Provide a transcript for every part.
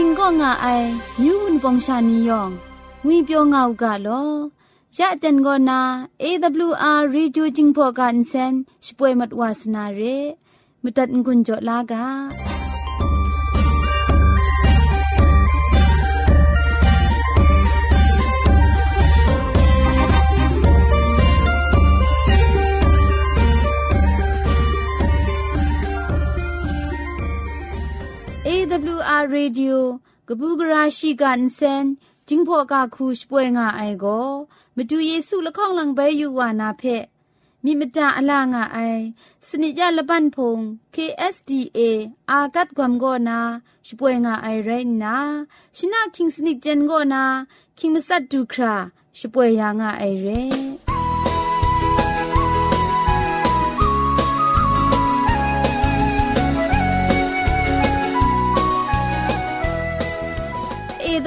ตันติงก็ง่าไอมิวนปองชานียองงุยเปียวง่าวกะลอยะเต็นก็นา AWR Reducing Program เซนช่วยมัดวาสนาเรมุตัดกุญจลากา AWR Radio กบูกราชิกันเซนจิงพอกาคูช่วยงาไอโกมาดูเยซูละข้องหลังใบอยู่วานาเพมีมตาอลางาไอสนิจยาละบันพง KSDA อากัดกวมโกนาช่วยงาไอไรนาชินาคิงสนิจเจนโกนาคิงมัสัดดูคราช่วยยางาไอเร่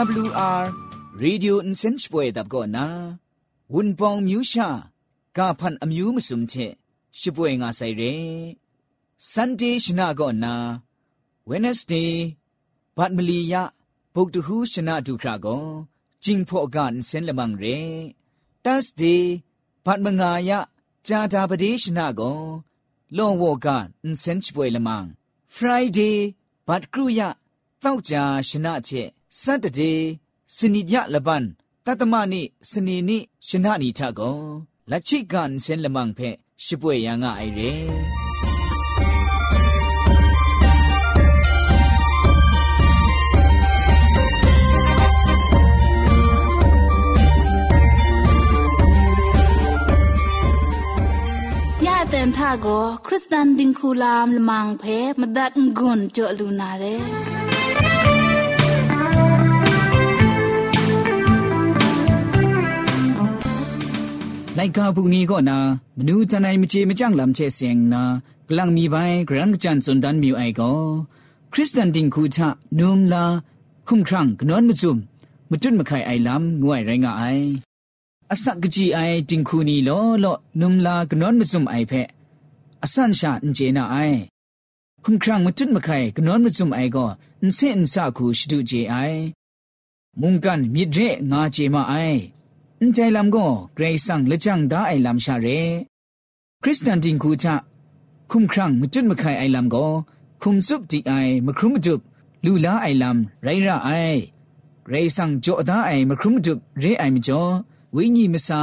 AWR Radio Insenchpoe dab go na wun pong myu sha ka phan amyu musum che shipwe nga sai re Sunday shna go na Wednesday bat mali ya bok tu hu shna du kra go jing pho ga insen lamang re Thursday bat manga ya ja da pade shna go long wo ga insenchpoe lamang Friday bat kru ya တောက်ကြရှနာချက် စတတေစနိညလပန်တတမနိစနေနိရှင်နာနီထကောလချိကန်စင်လမန်ဖဲရှိပွေယံငါအိုင်ရဲတန်ထကိုခရစ်စတန်ဒင်ခူလာမ်လမန်ဖဲမဒတ်ငွန်းကြလူနာရဲ พมดัดงุนจอลูนาเร လိုက်ကာဘူးနီကောနာမနူးတနိုင်မချေမကြန့်လမ်ချေစ ेंग နာဂလန်မီပိုင်ဂရန်ချန်စွန်ဒန်မြူအိုင်ကောခရစ်စတန်တင်ခုချနုံလာခုံခရန့်ကနွန်မစုံမတွတ်မခိုင်အိုင်လမ်ငွိုင်ရိုင်းငါအိုင်အစကကြီးအိုင်တင်ခုနီလောလောနုံလာကနွန်မစုံအိုင်ဖဲအဆန်ရှာအင်ဂျေနာအိုင်ခုံခရန့်မတွတ်မခိုင်ကနွန်မစုံအိုင်ကောအန်စင်အန်စာခုရှဒူဂျေအိုင်မုန်ကန်မြစ်ရဲငါဂျေမအိုင် အန်တိုင်လမ်ကိုဂရိတ်ဆန်လချန်ဒါအိုင်လမ်ရှာရဲခရစ်စတန်တင်ကူချခုမ်ခရန့်မကျွတ်မခိုင်အိုင်လမ်ကိုခုမ်စုပ်တီအိုင်မခရုမတုပ်လူလာအိုင်လမ်ရိုင်ရာအိုင်ရေဆန်ကြောဒါအိုင်မခရုမတုပ်ရေအိုင်မကျော်ဝိညာဉ်မစာ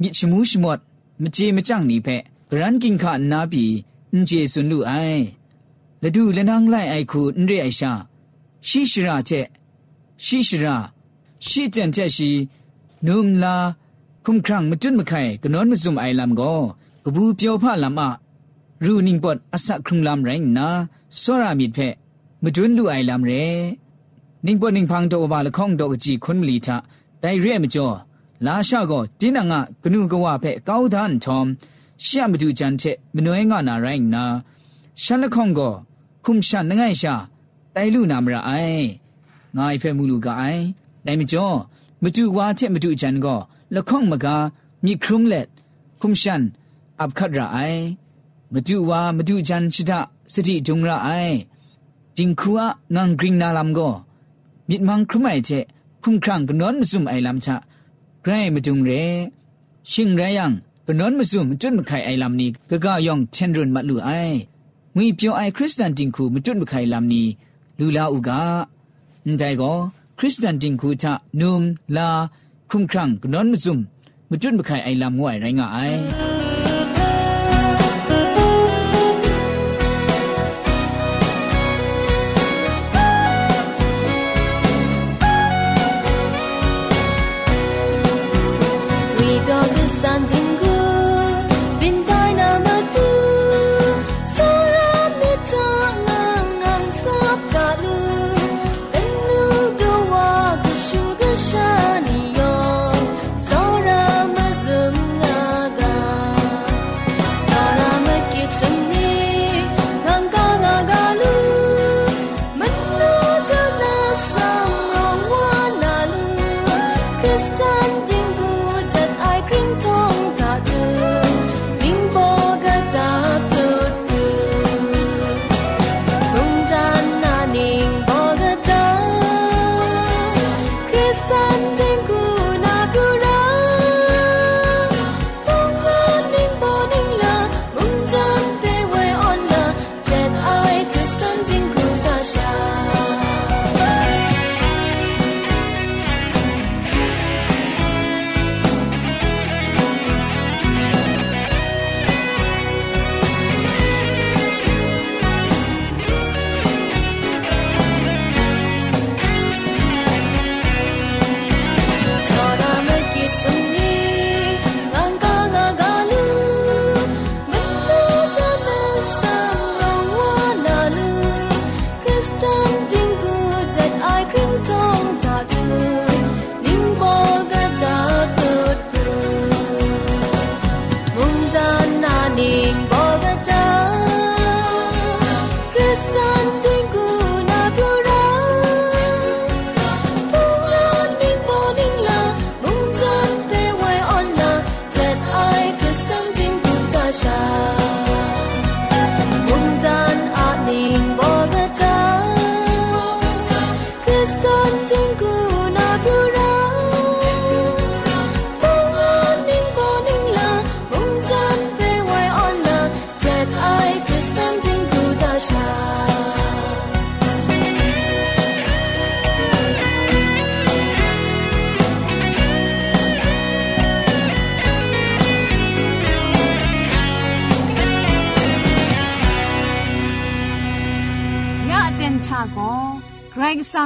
မြစ်ချမှုရှိမော့မကြေမကြန့်နေဖက်ဂရန်ကင်ခနာပီအန်ဂျေဆွန်လူအိုင်လဒူလနန်းလိုက်အိုက်ခုအန်ရေအိုင်ရှာရှိရှရာချက်ရှိရှရာရှိတန်ချက်ရှိ နုံလာคุมครั้งมจุนมะไข่กนอนมซุมไอลำก็กบูเปียวผ้าลำอะรูนิงปอดอสักครุงลำแรงนะสรามิดเพมจุนลูไอลำเรนิงปอดนิงพังโตบาละข้องดอกจีคนมลีทะไดเร่มจ่อลาชาก็จินังอะกนูกว่าเพก้าวดานทอมเชื่อมดูจันเชมนวยงานาแรงนะฉันละข้องก็คุมฉันนังไงชาไดลูนามระไองายเพมูลูกไอไดมจ่อ မတူဝါချက်မတူအချန်ကောလခေါင်မကမြစ်ခုံလက်ခုံရှန်အပခဒရာအိုင်မတူဝါမတူချန်ရှိတာစတိဒုံရာအိုင်ဂျင်ခုအငန်ဂရင်းနာလမ်ကိုမြစ်မန်ခမိုင်ချက်ခုံခန့်ကနွန်မစုံအိုင်လမ်ချဂရိုင်းမတုံရဲရှင်ရယံကနွန်မစုံတွတ်မခိုင်အိုင်လမ်နီဂဂယောင်ချန်ရွန်မလူအိုင်ငွေပြောအိုင်ခရစ်စတန်တင်ခုမတွတ်မခိုင်လမ်နီလူလာဥကအန်တိုင်ကော คริสเตียนดิงคูทะนุมลาคุมครังกนอนมุซุมมุจุนมะไคไอลามงวยไรงาไอ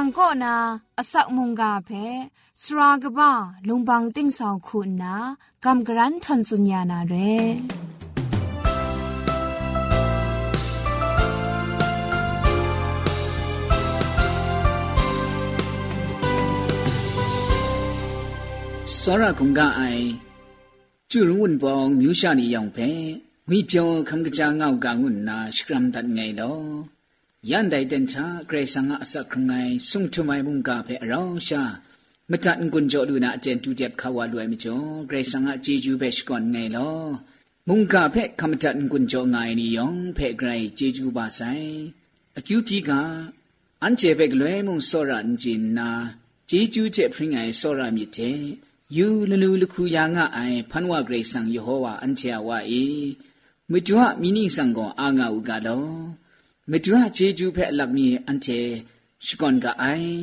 กสังก็นาอสักมุงกาเพสรากบ้าลุงบังติ้งสองคุณนากำกรันทนสุญญานาเร စောရကုံကအိုင်ကျူရုံဝန်ပောင်မြူရှာနီယောင်ဖဲဝိပြောခမ်ကကြာငောက်ကငုနာစကရမ်တတ်ငိုင်လောယန်ဒိုင်တန်ချာဂရေဆန်ငါအစခငိုင်ဆုံထမိုင်မုန်ကဖဲအရောင်းရှာမတန်ကွန်ကြောလူနာအကျန်တူတက်ခါဝလွယ်မကျော်ဂရေဆန်ငါဂျေဂျူပဲရှကွန်ငိုင်လောမုန်ကဖဲခမတန်ကွန်ကြောငိုင်နီယောင်ဖဲဂရိုင်ဂျေဂျူပါဆိုင်အကျူပြီကအန်ချေပဲကလွဲမုန်စောရန်ဂျင်နာဂျေဂျူချက်ဖရင်ငိုင်စောရမြစ်တဲ့ယူလလူလခုယာငါအိုင်ဖန်ဝဂရေဆန်ယေဟောဝါအန်ချာဝါအေမကျွတ်မိနိဆန်ကောအာငါဥကလော မကျွတ်ဂျေဂျူဖဲအလက်မီအန်ချေရှကွန်ကအိုင်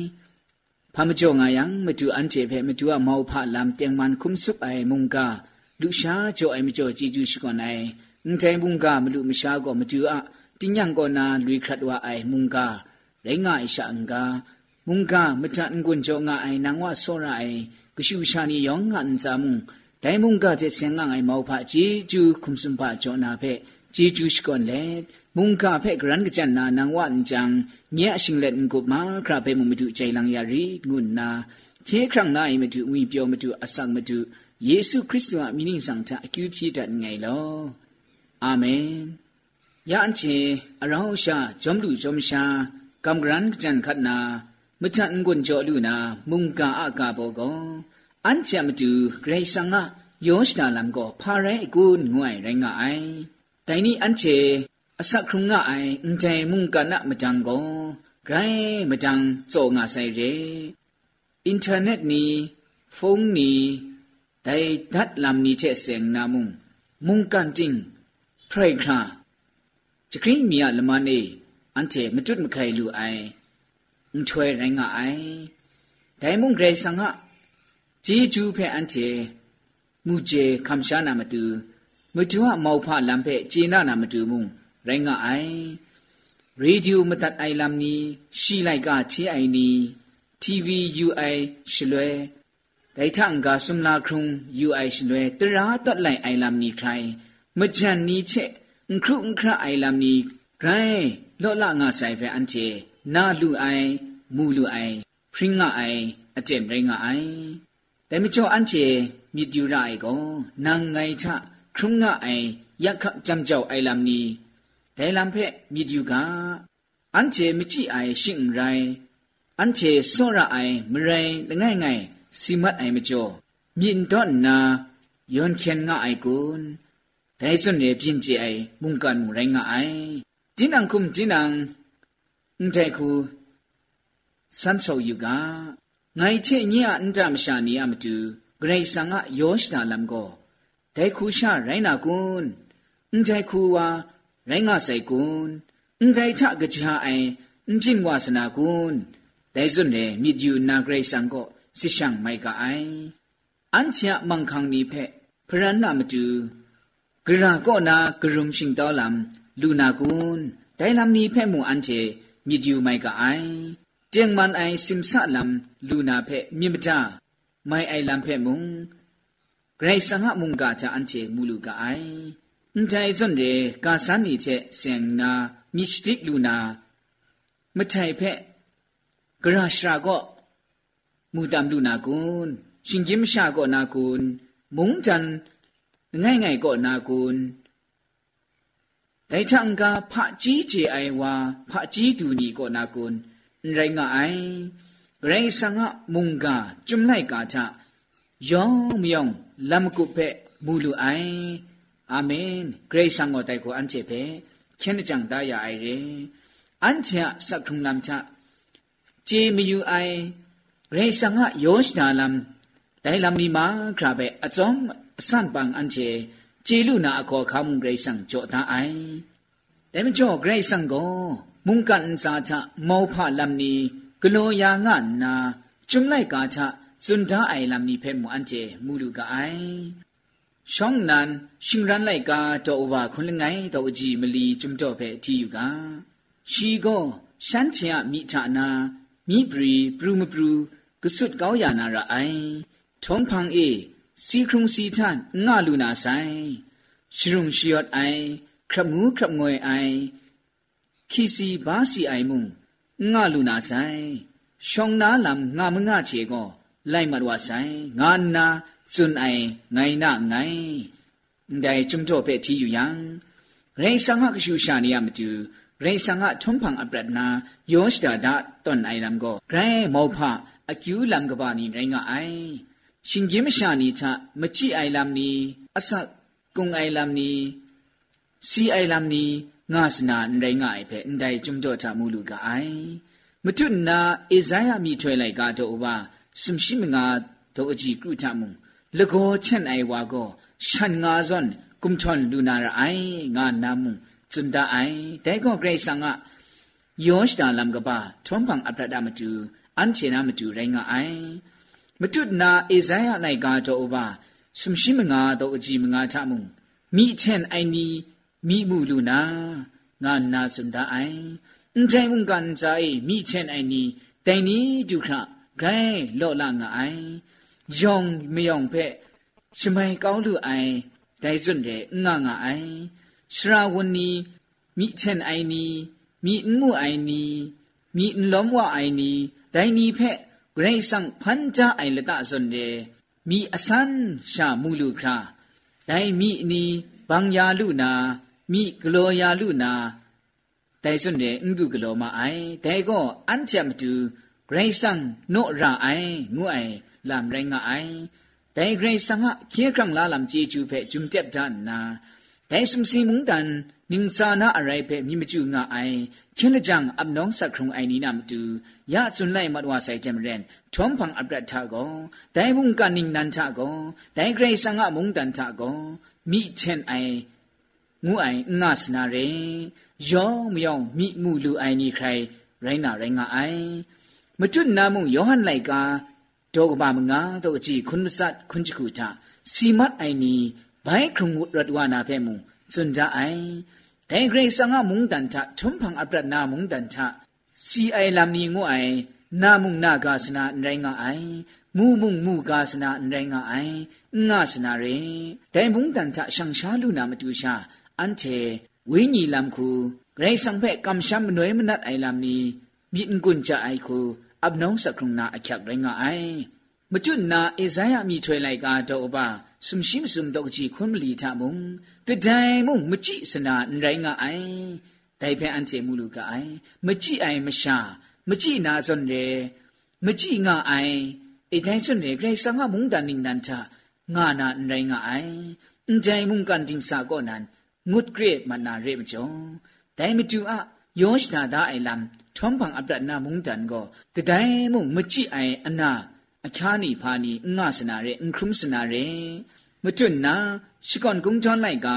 ဖာမကြောငါယံမကျွတ်အန်ချေဖဲမကျွတ်မောဖလမ်တຽງမန်ခုမ်ဆုပ်အိုင်မုန်ကလူရှာကြောအိုင်မကြောဂျေဂျူရှကွန်အိုင်အန်တိုင်မုန်ကမလူမရှာကောမကျွတ်တင်းညံကောနာလူခတ်ဝအိုင်မုန်ကရိငါအိရှာအန်ကမုန်ကမတန်ကွန်ကြောငါအိုင်နန်ဝဆောရအိုင်ကရှုရှာနီယောငန်ဇာမုန်ဒိုင်မုန်ကတဲ့ဆင်ငါငိုင်မောဖဂျေဂျူခုမ်စွန်ဖဂျောနာဖဲဂျေဂျူရှကွန်လေ มุงกาเพ่กรันกจันนานังวันจังเนียชิงเล่นกุบมาคราเพ่มุมดูใจลังยารีงุนนาเคครั้งนายมาดูวิเปียวมาดูอสังมาดูเยซูคริสต์ว่ามินิสังทาคิวพีดันไงลออาเมนยานเชอราชาจอมลูจอมชากำกรันกจันขัดนามจันกุนจอลูนามุงกาอากาโบกออันเชมาดูเกรซังะโยชนาลัมก็พาเรกุนงวยไรงไอแต่นี่อันเช အစခရုံငါအိုင်အန်တိုင်မုန်ကနမကြံကိုဂရိုင်းမကြံစောငါဆိုင်ရဲအင်တာနက်နီဖုန်းနီဒိုင်ဒတ်လမ်နီချေစ ेंग နာမုန်မုန်ကန်တင်းဖရိုက်ခါချခင်းမီယလမနေအန်ချေမတွတ်မခိုင်လူအိုင်အန်ချွဲရိုင်းငါအိုင်ဒိုင်မုန်ဂရေဆန်ငါဂျေဂျူးဖဲအန်ချေမူကျေခမ်ရှာနာမတူမတူအမောက်ဖလမ်ဖဲဂျေနာနာမတူမုံ ရင်ကအိုင်ရေဒီယိုမတတ်အိုင်လမ်နီရှိလိုက်ကချီအိုင်နီ TVUI ရှလွဲဒိုင်ထန်ကဆုမလာခုံ UI ရှလွဲတရာတတ်လိုက်အိုင်လမ်နီခိုင်မကြန်နီချက်အခုအခရအိုင်လမ်နီဂရိုင်းလော့လာငါဆိုင်ဖဲအန်ချေနာလူအိုင်မူလူအိုင်ဖရင်ငါအိုင်အတဲ့မရင်ငါအိုင်တဲမချောအန်ချေမြစ်တူရိုင်ကောနန်ငိုင်ချခုံငါအိုင်ယက်ခကြမ်ကြောက်အိုင်လမ်နီ ဒဲလံဖက်မိဒီယူကအန်ချေမကြည့်အိုင်ရှင့်ရိုင်အန်ချေစောရအိုင်မရိုင်လငယ်ငယ်စီမတ်အိုင်မကျော်မြင့်တော့နာယွန်ခန်ငါအိုင်ကွန်းဒဲစွန်နေပြင်းကြိုင်မုန်ကန်မူရိုင်ငါအိုင်ဂျင်းအန်ခုမ်ဂျင်းအန်အန်တဲ့ခုစမ်ဆောယူကငိုင်ချေညအန်တမရှာနေရမတူဂရိဆန်ကယောရှတာလမ်ကိုဒဲခုရှာရိုင်းနာကွန်းအန်တဲ့ခုဝါ ရိုင်းငါဆိုင်ကွန်းအန်တိုင်ချကချာအိုင်အန်ပြင်းဝါစနာကွန်းဒိုင်စွန်နေမြစ်ယူနာဂရိဆန်ကိုစစ်ရှန်မိုက်ကအိုင်အန်ချာမန်ခေါင်နီဖက်ဖရန်နာမတူဂရာကောနာဂရုံရှင်တော်လမ်လူနာကွန်းဒိုင်လမ်နီဖက်မူအန်ချေမြစ်ယူမိုက်ကအိုင်เจียงมันไอซิมซะลำลูนาเพมิมจ้าไม่ไอลำเพมุงไกรสังหมุงกาจะอันเจมูลูกาไอ န်တိုင်စွန်ရေကာဆန်နီချက်စင်နာမီစတိကလူနာမထိုင်ဖက်ဂရရှာကောမူတမ်လူနာကွန်းရှင်ကြီးမရှာကောနာကွန်းမုံဂျန်ငိုင်ငိုင်ကောနာကွန်းဒိုင်ချန်ကဖာကြီးချေအိုင်ဝါဖာကြီးတူနီကောနာကွန်းရိုင်းငါအိုင်ဂရိဆန်ငါမုန်ကจุမ်လိုက်ကာချယောင်မယောင်လမ်ကုပဲမူလူအိုင် အာမင်ဂရိဆန်ကိုတိုက်ကိုအန်ချေပဲချင်းကြံတာရအိုင်ရေအန်ချာစက်ထုံလမ်ချဂျေမယူအိုင်ဂရိဆန်ငါယောရှနာလမ်ဒိုင်လမ်နီမာခရာပဲအစုံအဆန်ပန်အန်ချေဂျေလူနာအခေါ်ခါမုန်ဂရိဆန်ကြောတာအိုင်ဒါမကျော်ဂရိဆန်ကိုมุงกันซาชะมอพะลัมนีกโลยางะนาจุมไลกาชะสุนทาไอลัมนีเพมูอันเจมูลูกาไอ ရှောင်းနန်ရှင်ရန်လိုက်ကာတောဘာခွန်လငိုင်းတောအကြီးမလီကျွမ်တော့ဖဲအထီယူကရှီကောရှမ်းချင်အမိဌာနာမိပရီဘရူမဘရူကဆုတ်ကောင်းယာနာရအိုင်ထုံဖန်အေစီခုံစီထန်ငါလူနာဆိုင်ရှရုံရှီယော့အိုင်ခရမူးခရငွေအိုင်ခီစီဘာစီအိုင်မုံငါလူနာဆိုင်ရှောင်းနာလမ်ငါမငါချေကောလိုက်မတော်ဆိုင်ငါနာ စွန်အိုင်နိုင်နာငိုင်းဒိုင်ချုံတော့ပဲတီယူယံရိဆန်ဟကရှူရှာနီယမတူရိဆန်ဟထုံဖန်အပရဒနာယောစတာဒတွန်အိုင်ရမ်ကိုဂရိုင်းမောဖအကျူလမ်ကဘာနီရိုင်းကအိုင်ရှင်ကြီးမရှာနီချမကြည့်အိုင်လမ်နီအဆက်ကုံအိုင်လမ်နီစီအိုင်လမ်နီငါစနာရိုင်းကအိုင်ဖဲအန်တိုင်ကျုံတော့ချမူလူကအိုင်မထွနာအေဇိုင်းယမီထွေလိုက်ကတော့ဘာစမ်ရှိမငါတော့အကြည့်ကုထမှု လကောချန်အိုင်ဝါကိုရှန်ငါဇွန်ကုမ်ချွန်လူနာရအိုင်ငါနာမုံဇွန်ဒအိုင်တဲကောဂရိတ်ဆန်ငါယောရှ်တာလမ်ကပါထွန်ပန်အပရဒမတူအန်ချေနာမတူရိုင်းငါအိုင်မတုနာအေဇိုင်းရနိုင်ကားတော့ဘာဆုံရှိမငါတော့အကြည့်မငါချမုံမိချန်အိုင်နီမိမှုလူနာငါနာစွန်ဒအိုင်အန်တိုင်းဝန်ကန်ဇိုင်မိချန်အိုင်နီတိုင်နီဒုခဂရိုင်းလော့လာငါအိုင် ရှရာဝနီမိချန်အိုင်နီမိမှုအိုင်နီမိလုံးဝအိုင်နီဒိုင်နီဖက်ဂရိတ်ဆန်ဖန်ကြအိုင်လတစွန်တဲ့မိအစန်ရှာမူလူခရာဒိုင်မိနီဘန်ယာလူနာမိဂလောယာလူနာဒိုင်စွန်တဲ့အင်ဒုဂလောမအိုင်ဒိုင်ကောအန်ချမ်တူ ဂရိတ်ဆန်နော့ရာအိုင်ငူအိုင်လမ်ရိုင်းငါအိုင်แต่เกรสังะเคียครั้งลาลำจีจูเพจุมเจ็บดันนาแต่สมสีมุงดันนิงซานาอะไรเพมีมจูงาไอเคียนละจังอับน้องสักครุงไอนี้นำตูยาสุนไลมัดวาใส่เจมเรนทอมพังอับรัตทาโกแต่มุงกันนิงนันทาโกแต่เกรสังะมุงดันทาโกมีเช่นไองูไองาสนาเรยองมยองมีมูลูไอนี่ใครไรนาไรงาไอม တောကဘာမငါတောကကြည့်ခွန်းဆတ်ခွန်းချကူတာစီမတ်အိုင်နီဘိုင်ခုံငုရတ်ဝနာဖဲမုံစွန်ကြအိုင်တိုင်ဂရိဆန်ငါမုံတန်တာထုံဖန်အပရနာမုံတန်တာစီအိုင်လမ်နီငုအိုင်နာမုံနာဂါစနာရိုင်းငါအိုင်မူမုံမူဂါစနာရိုင်းငါအိုင်ငါစနာရင်တိုင်မုံတန်တာရှန်ရှာလူနာမတူရှာအန်တေဝိညာဉ်လမ်ခုဂရိဆန်ဖဲကမ်ရှမ်မနွေမနတ်အိုင်လမ်နီမြင့်ကွန်ချအိုင်ခု อับน้องสักครุงนาอักยักไรงไอมจุนนาเอซายามีถวยไลกาดอกบาสุมชิมสุมดอกจีคุนมลีทามุงกะไดมุงมจิสนาไรงไอไดเพอันเจมูลูกไอมจิไอมชามจินาซอนเรมจิงาไอเอไดซอนเรไกรสังะมุงดันนิงนันทางานาไรงไอအန်ကြိုင်မုန်ကန်တင်စာကောနန်ငုတ်ဂရေမနာရေမကျော်ဒိုင်မတူအ ယောရှနာဒါအိုင်လမ်ထုံးပန်အပရနာမုန်တန်ကိုကဒိုင်မုန်မချိအိုင်အနာအခါနီဖာနီငါစနာရဲအခရုမစနာရဲမတွနာရှိကွန်ကုံချွန်လိုက်ကာ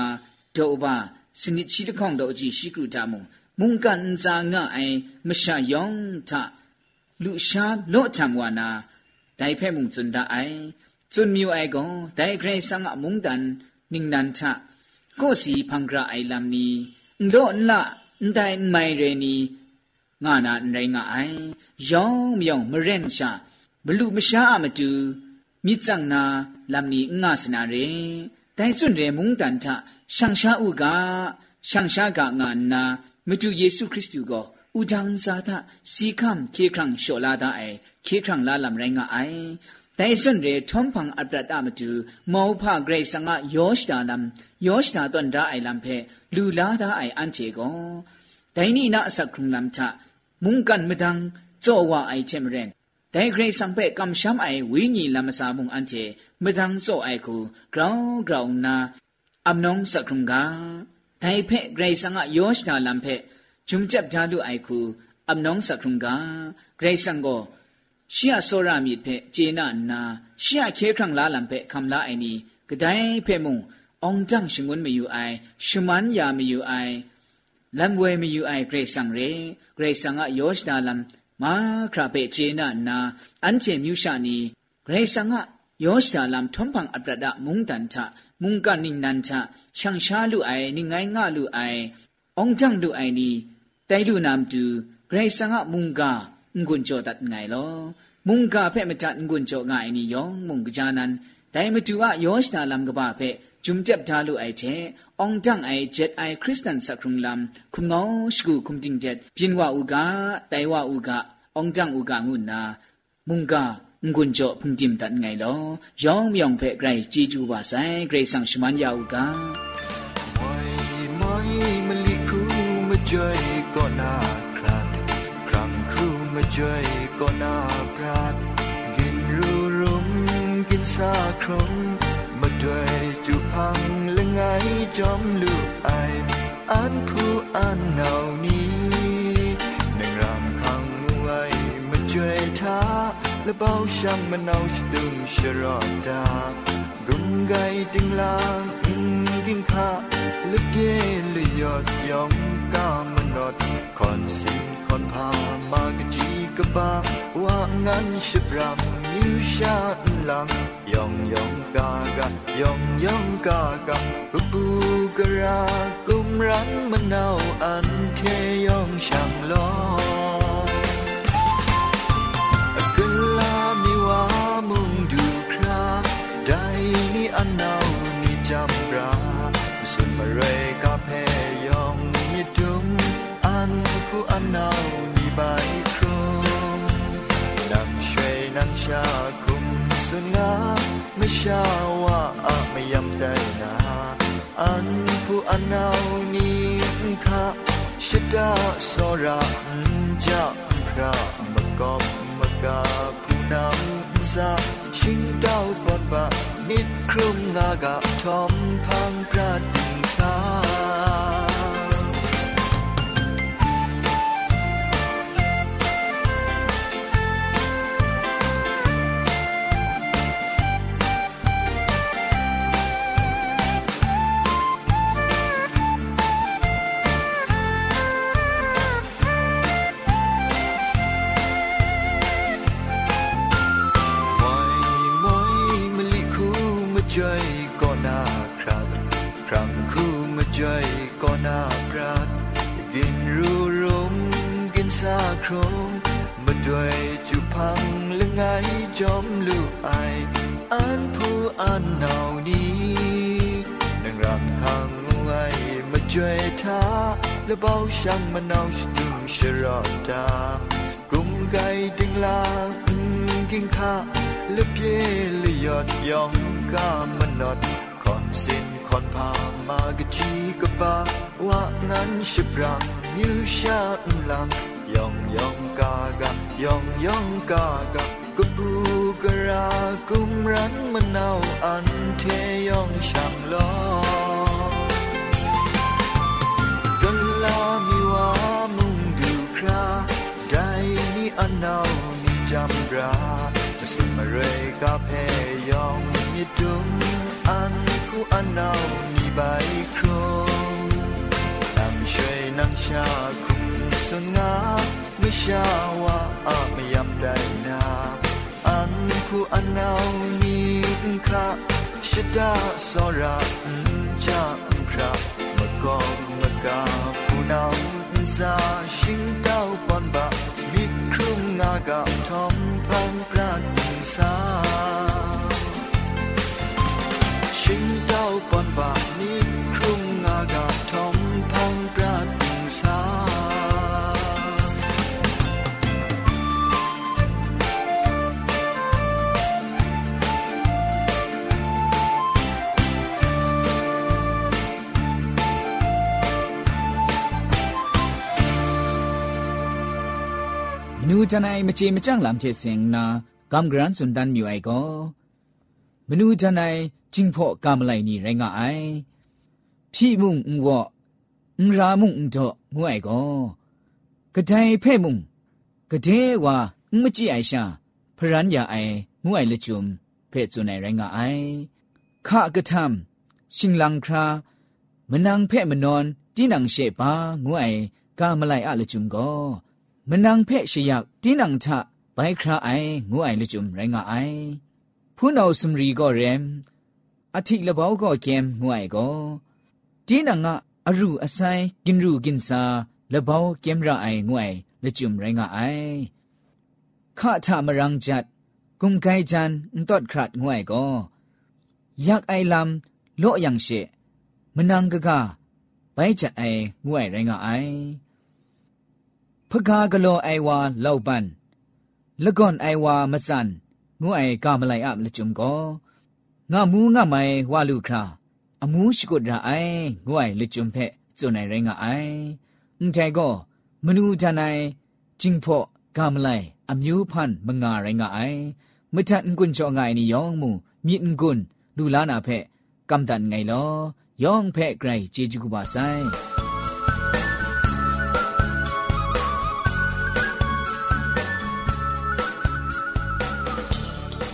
ဒေါဘာစနိချီတခေါင်တော့အကြည့်ရှိကရုတာမုန်မုန်ကန်ဇာငါအိုင်မရှာယောင်ထလူရှာလော့ချံဝနာဒိုင်ဖဲမုန်စွန်ဒါအိုင်စွန်မြူအိုင်ကောဒိုင်ဂရေဆန်ငါမုန်တန်နင်းနန်ချကိုစီဖန်ဂရာအိုင်လမ်နီလော့လာ န်တိုင်မိုင်ရနီငါနာနေငါအိုင်ယောင်မြောင်မရင်ရှာဘလူမရှာအမတူမြစ်စံနာလမ်နီငါစနာရေတိုင်စွန်ရေမုန်တန်ထရှန်ရှာဥကရှန်ရှာကငါနာမတူယေရှုခရစ်တုကိုဥဒန်းဇာတာစီခမ်ခေခရန့်ရှောလာဒအိုင်ခေခရန့်လာလမ်ရိုင်းငါအိုင် แต่ส่วนเรทอมพังอัปรัดอามจูมอผาเกรสังะยอชดานัมยอชดาตนดาไอลัมเพลูลาดาไออันเจกอนแต่นี่นะสักครุงลัมทะมุงกันมดังจอว่าไอเชมเรนแต่เกรสังเปกำช้ำไอวิญีลัมสามุงอันเจมดังโซไอคูกราวกราวนาอัมนองสักครุงกาแต่เพเกรสังะยอชดาลัมเพจุมจับดาลูไอคูอัมนองสักครุงกาเกรสังโก ရှီယဆောရမြစ်ဖဲဂျေနနာရှီယခေခရံလာလံဖဲခမ်လာအိုင်နီဂဒိုင်ဖဲမုံအောင်ဂျန်ရှင်ငွန်းမယူအိုင်ရှမန်ယာမယူအိုင်လမ်ဝဲမယူအိုင်ဂရေဆန်ရေဂရေဆန်ကယောရှဒါလမ်မာခရာပေဂျေနာနာအန်ချေမြူရှာနီဂရေဆန်ကယောရှဒါလမ်ထုံဖန်အပရဒမုန်တန်ချမုန်ကနင်းနန်ချရှန်ရှာလူအိုင်နိငိုင်းငါလူအိုင်အောင်ဂျန်လူအိုင်နီတိုင်လူနမ်တူဂရေဆန်ကမုန်က งุนโจตัดไงลอมุงกาเพ่มาจัดงุนโจง่ายนี่ยองมุงกจานันแต่มาดูว่ายอชนาลำกบ้าเพ่จุมเจ็บทาลุไอเจองจังไอเจ็ดไอคริสตันสักครุงลำคุมงอสกูคุมจิงเจ็ดเพียนว่าอุกาไตว่าอุกาองจังอุกางุนนามุงกางุนโจพุงจิมตัดไงลอยองมยองเพ่ไกรจีจูบาไซไกรสังชมันยาอุกา ไม่มาลิคูมาจอยก็น่าครัดครั้ง คูมาจอยก็น่าพรัดกินรูรุมกินซาครมมาด้วยจุพังและไงจอมลูกไออันผู้อันเห นานี้หนึ่งรำพังไว้มาจอยท้าและเบาช่าง 闹你白头，南水南下空孙啊，没下哇啊没样带那，安不安闹你卡，是的索拉唔叫唔 pra，么个么个不闹ซาชิงเต้าปอนบะมิดครุมงากะทอมพังประติงสา มะจก็น่าครับครั้งคู่มะจก็น่าปรัดกินรูรุมกินซาครมมาด้วยจุพังละไงจอมลูกไออันผู้อันเหนานี้นังรำทางไว้มาช่วยท้าและเบาช่างมันเอาสตุงชรอดากุมไกดึงลากินข้าและเพียเลยยอดยอง kamanot kon sin kon pa magachi ka ba wa ngan shibra myu sha lam yong yong ka ga yong yong ka ga ka bu ka ra kum ran manaw an the yong sham lo don la mi wa mung du kra dai ni anaw ni jam ra จะสุดมาเรยกับเพยอง มีดุมอันคูอันนาวนี่ใบครูนำช่วยนำชาคุมสุนงาไม่ชาว่าอาไม่ยำได้นาอันคูอันนาวนี่ค่ะชิดาสระจำพระ magom maga punam sa shing dao pon ba mit krum nga ga tom pang prat sa ทนายมจีมจ้างลำเจเสียงนากำกรันสุนดันมิวไอก็มนูทนายจิงพอกำไลนี่ไรงาไอพี่มุงอุวะอุรามุงอุดอกงวยก็กระไดเพ่มุงกระเดว่าไม่จีไอชาพรันยาไองวยละจุมเพ่จุนไอไรงาไอข้ากระทำชิงลังครามนังเพ่มนอนที่นังเชปางวยกามไลอะละจุมก็มนังเพ่ชยัก ไอผู้นาสมรีก็เรมอธิละบ่าวก็เกมงูไอก็ตีนังอะอรูอไซกินรูกินซาละบ่าวเกมระไองูไอละจุมไรงาไอ ข้าทามรังจัด กุมไกจันตอดครัดงวยก็อยากไอลำโลยังเชมนังกะกาไปจัดไองวยไรงะไอ ဖကားကလောအိုင်ဝါလောက်ပန်လကွန်အိုင်ဝါမစန်ငုအိုင်ကမလိုက်အပ်လချုံကောငါမူးငါမိုင်ဝါလူခရာအမူးရှိကိုဒရာအိုင်ငုအိုင်လချုံဖက်ဇွန်နိုင်ရင်ငါအိုင်အန်တဲကောမနူးတန်နိုင်ဂျင်းဖို့ကမလိုက်အမျိုးဖန်မငါရင်ငါအိုင်မထန်ကွန်ချောငိုင်နီယောင်မူမြင့်ကွန်လူလာနာဖက်ကမ်တန်ငိုင်လောယောင်ဖက်ဂရိုင်ဂျေဂျူကူပါဆိုင်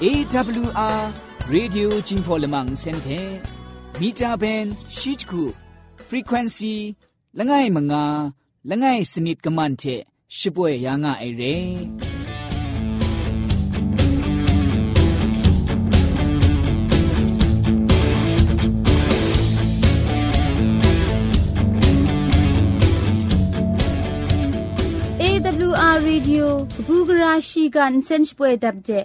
AWR Radio Jingpolamang Senpe Mita Ben Shichku Frequency လငယ်မငါလငယ်စနစ်ကမန်တဲ့ရှိပွဲရာငါအရေအဝရရေဒီယိုဘူဂရာရှိကန်စင်ချပွဲတပ်တဲ့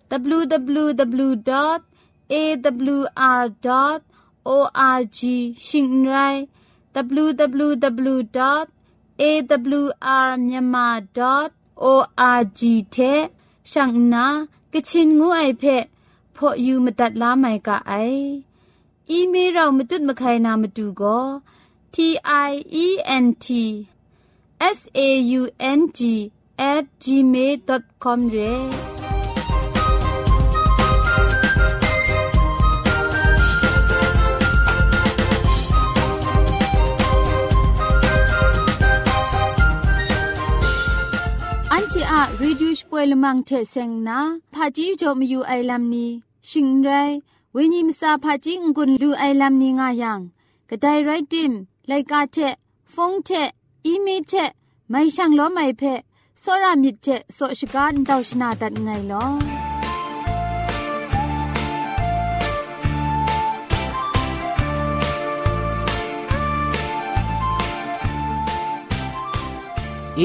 www.awr.org ရှင်ရိုင်း www. awrmyanmar.org တဲ့ช่างนากะชินงูไอเพะพออยู่มาตัดล้าไม่กะไออีเมลเรามาตุดมาใครนามาดูก็ t i e n t s a u n g at gmail.com เร่ reduce ป่วยลมังเทเซงนาพาจีจอมอยู่ไอลัมนีชิงไรวินิมซาพาจิงกุนลูไอลัมนีงายังกระไดไรติมไลกาเทฟงเทอีเมเทไม่ช่างล้อไม่เพะสรามิดเทโสชกาดดาวชนาดัดไงลอเอ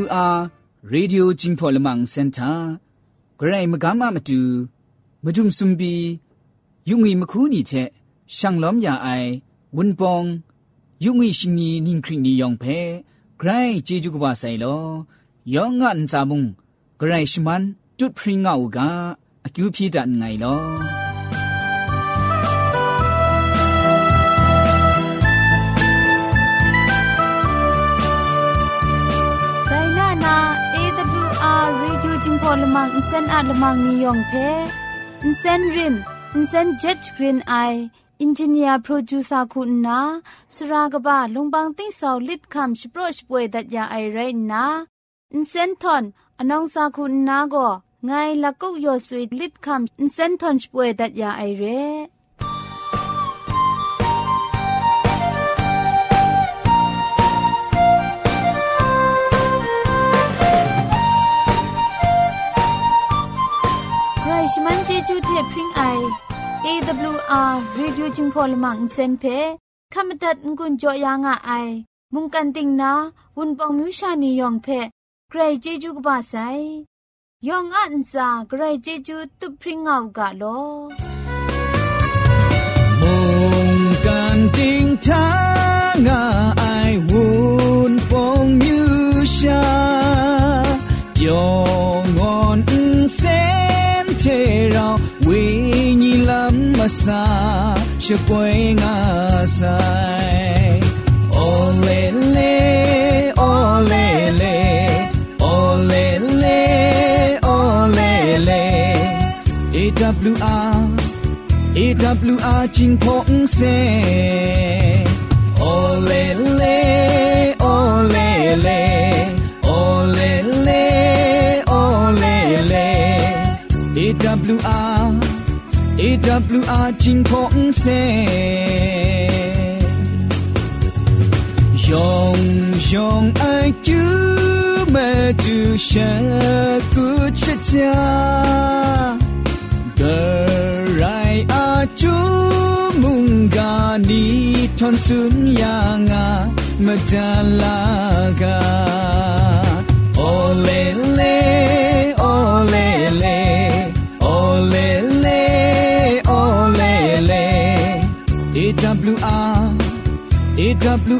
วอาร์ ရေဒီယိုဂျင်းဖော်လမန်စင်တာဂရိုင်မကမမတူမဒုံစွန်ဘီယုံငီမခုနီချက်ရှန်လောမ်ယာအိုင်ဝွန်ပောင်ယုံငီရှင်နီနင်းခရီနီယောင်ဖဲဂရိုင်ဂျေဂျူကဘာဆိုင်လောယောင်ငန်စာမုံဂရိုင်ရှမန်တွတ်ဖရင်ငါအူကအကျူဖြီတန်ငိုင်လော อลมังอินเซนอาลมังนิยองเพอินเซนริมอินเซนเจ็ดกรีนไออินจิเนียร์โปรดิวเซอร์คุณนาสรากบะลงบางติ้งสาวลิดคำสโปรชป่วยดัดยาไอไรนาอินเซนทอนอนองซาคุณนาก็ไงละกุกยอสุยลิดคำอินเซนทอนป่วยดัดยาไอเร่ ลพริ้งไอ AWR reducing polymer เซนเพขมตัดงุนจอยางอ้ายมุงกันติงนาวุนปองมิวชานียองเพใครเจจูกบาไซยองอันซาใครเจจูตุพริ้งเอากาโลมุงกันติงทางอ้า စာရှပွင့်ငါဆိုင် olele olele olele olele AWR AWR จิงพงเซ olele olele AWR จิงพงเซยองยองไอจูเมจูชะกุชะจา The right are chu mung, ga, ni ton sun, ya, nga madalaga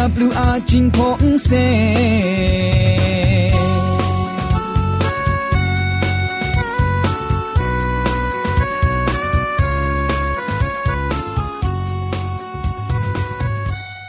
AWR 金鹏飞。